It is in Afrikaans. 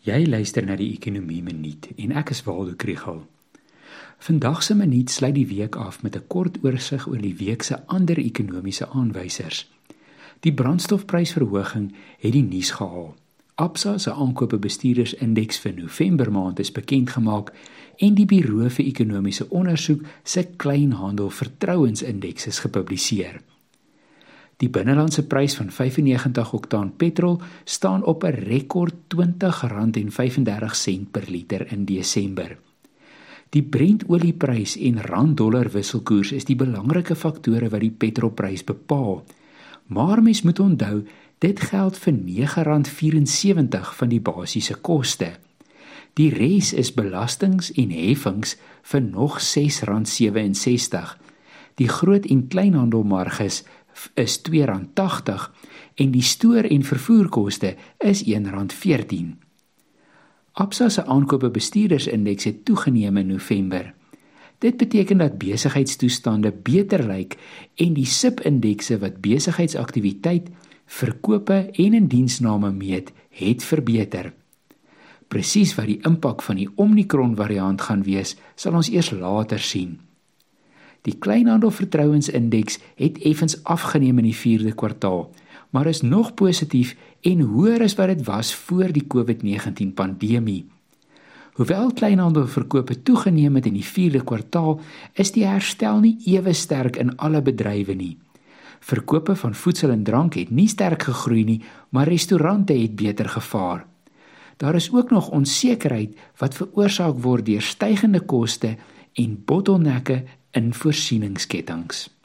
Jy luister na die Ekonomie Minuut en ek is Waldo Krugel. Vandag se minuut sluit die week af met 'n kort oorsig oor die week se ander ekonomiese aanwysers. Die brandstofprysverhoging het die nuus gehaal. Absa se aankope bestuurdersindeks vir November maand is bekend gemaak en die Buro vir Ekonomiese Onderzoek se kleinhandel vertrouensindeks is gepubliseer. Die binnelandse prys van 95 oktaan petrol staan op 'n rekord R20.35 per liter in Desember. Die Brent-olieprys en rand-dollar wisselkoers is die belangrike faktore wat die petrolprys bepaal. Maar mens moet onthou, dit geld vir R9.74 van die basiese koste. Die res is belastings en heffings vir nog R6.67. Die groot en kleinhandelmarges is R2.80 en die stoor- en vervoerkoste is R1.14. Absa se aankope bestuurdersindeks het toegeneem in November. Dit beteken dat besigheidstoestande beter lyk en die SIP-indekse wat besigheidsaktiwiteit, verkope en indiensname meet, het verbeter. Presies wat die impak van die Omicron variant gaan wees, sal ons eers later sien. Die kleinhandelvertrouensindeks het effens afgeneem in die 4de kwartaal, maar is nog positief en hoër as wat dit was voor die COVID-19 pandemie. Hoewel kleinhandelverkope toegeneem het in die 4de kwartaal, is die herstel nie ewe sterk in alle bedrywe nie. Verkope van voedsel en drank het nie sterk gegroei nie, maar restaurante het beter gevaar. Daar is ook nog onsekerheid wat veroorsaak word deur stygende koste en bottelnekke in voorsieningsketTINGS.